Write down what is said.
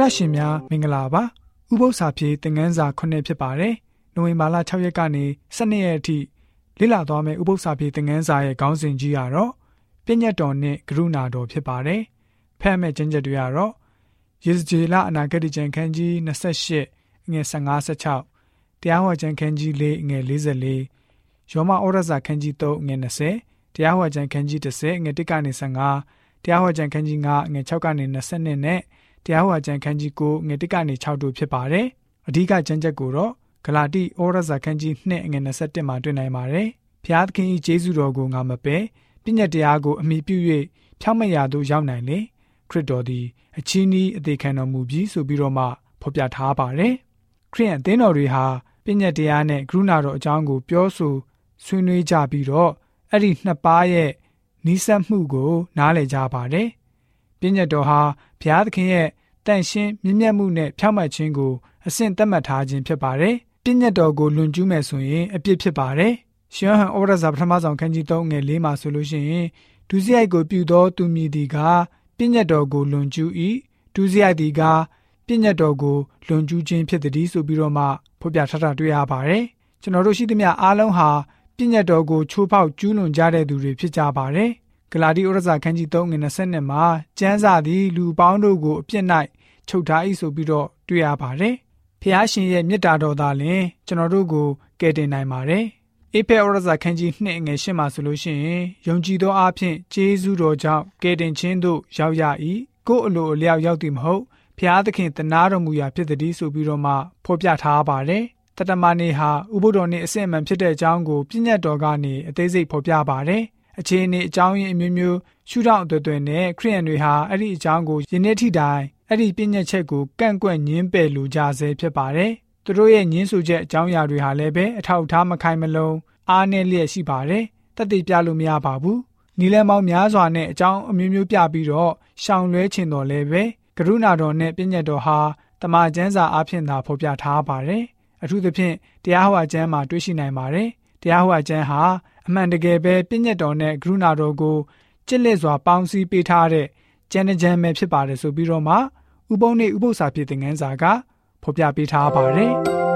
တော်တာရှင်များမင်္ဂလာပါဥပု္ပ္ပစာပြေသင်ခန်းစာ9ဖြစ်ပါတယ်နိုဝင်ဘာလ6ရက်ကနေ12ရက်အထိလေ့လာသွားမယ့်ဥပု္ပ္ပစာပြေသင်ခန်းစာရဲ့ခေါင်းစဉ်ကြီးကတော့ပြည့်ညတ်တော်နဲ့ကရုဏာတော်ဖြစ်ပါတယ်ဖတ်မဲ့ကျမ်းချက်တွေကတော့ယေဇကျေလအနာဂတိကျမ်းခန်းကြီး28ငွေ15 16တရားဟောကျမ်းခန်းကြီး4ငွေ44ယောမဩရစာခန်းကြီး3ငွေ20တရားဟောကျမ်းခန်းကြီး30ငွေ1ကနေ15တရားဟောကျမ်းခန်းကြီး9ငွေ6ကနေ22နဲ့ တရားဟောကျမ်းခန်းကြီး9ငွေ1ကနေ6တို့ဖြစ်ပါတယ်။အဓိကကျမ်းချက်ကိုတော့ဂလာတိဩရစာခန်းကြီး2ငွေ21မှာတွေ့နိုင်ပါတယ်။ဖျားသခင်၏ကျေးဇူးတော်ကိုငါမပယ်ပြည့်ညတ်တရားကိုအမိပြု၍ဖြောင့်မတ်ရာသို့ရောက်နိုင်လေခရစ်တော်သည်အချင်းဤအသေးခံတော်မူပြီးဆိုပြီးတော့မှဖော်ပြထားပါတယ်။ခရစ်ယာန်အသင်းတော်တွေဟာပြည့်ညတ်တရားနဲ့ကရုဏာတော်အကြောင်းကိုပြောဆိုဆွေးနွေးကြပြီးတော့အဲ့ဒီနှစ်ပါးရဲ့နီးစပ်မှုကို နားလည်ကြပါတယ်။ ပြည့်ညတ်တော်ဟာဘုရားသခင်ရဲ့တန်ရှင်းမြင့်မြတ်မှုနဲ့ဖြောင့်မတ်ခြင်းကိုအဆင့်သတ်မှတ်ထားခြင်းဖြစ်ပါတယ်။ပြည့်ညတ်တော်ကိုလွန်ကျူးမယ်ဆိုရင်အပြစ်ဖြစ်ပါတယ်။ရှမ်းဟန်ဩရဇာပထမဆုံးခန်းကြီး3ငယ်၄မှာဆိုလို့ရှိရင်ဒုစရိုက်ကိုပြုသောသူမည်ဒီကပြည့်ညတ်တော်ကိုလွန်ကျူး၏ဒုစရိုက်ဒီကပြည့်ညတ်တော်ကိုလွန်ကျူးခြင်းဖြစ်သည်ဆိုပြီးတော့မှဖော်ပြထားတာတွေ့ရပါတယ်။ကျွန်တော်တို့ရှိသမျှအားလုံးဟာပြည့်ညတ်တော်ကိုချိုးဖောက်ကျူးလွန်ကြတဲ့သူတွေဖြစ်ကြပါတယ်။ ဂလာတိဩရစာခန်းကြီး3ငွေ20မှာကျမ်းစာသည်လူပေါင်းတို့ကိုအပြစ်၌ချုပ်ထား၏ဆိုပြီးတော့တွေ့ရပါတယ်။ဖျားရှင်ရဲ့မေတ္တာတော်သာလျှင်ကျွန်တော်တို့ကိုကယ်တင်နိုင်ပါတယ်။အေဖဲဩရစာခန်းကြီး2ငွေ8မှာဆိုလို့ရှိရင်ယုံကြည်သောအဖြစ်ဂျေဇုတော်ကြောင့်ကယ်တင်ခြင်းသို့ရောက်ရ၏။ကိုယ်အလိုအလျောက်ရောက်သည်မဟုတ်ဖျားသခင်တနာတော်မူရာဖြစ်သည်ဆိုပြီးတော့မှဖော်ပြထားပါတယ်။တတမနေဟာဥပုဒ္ဒောနေ့အစစ်အမှန်ဖြစ်တဲ့အကြောင်းကိုပြည့်ညတ်တော်ကနေအသေးစိတ်ဖော်ပြပါတယ်။ အခြေအနေအကြောင်းရင်းအမျိုးမျိုးရှုထောင့်အသွယ်သွယ်နဲ့ခရိယန်တွေဟာအဲ့ဒီအကြောင်းကိုယနေ့ထိတိုင်အဲ့ဒီပြည့်ညတ်ချက်ကိုကန့်ကွက်ညင်းပယ်လိုကြဆဲဖြစ်ပါတယ်။သူတို့ရဲ့ညင်းဆိုချက်အကြောင်းအရာတွေဟာလည်းပဲအထောက်အထားမခိုင်မလုံအားနည်းလျက်ရှိပါတယ်။တသက်ပြလို့မရပါဘူး။နီလန်ပေါင်းများစွာနဲ့အကြောင်းအမျိုးမျိုးပြပြီးတော့ရှောင်လွဲချင်တော်လဲပဲကရုဏာတော်နဲ့ပြည့်ညတ်တော်ဟာတမန်ကျမ်းစာအဖြစ်သာဖော်ပြထားပါတယ်။အထူးသဖြင့်တရားဟောကျမ်းမှာတွေ့ရှိနိုင်ပါတယ်။တရားဟောကျမ်းဟာ အမှန်တကယ်ပဲပြည့်ညတ်တော်နဲ့ကရုဏာတော်ကိုကြစ်လက်စွာပေါင်းစည်းပေးထားတဲ့ကျမ်းကျမ်းပဲဖြစ်ပါတယ်ဆိုပြီးတော့မှဥပုံနဲ့ဥပု္ပ္ပစာဖြစ်တဲ့ငန်းစာကဖော်ပြပေးထားပါတယ်။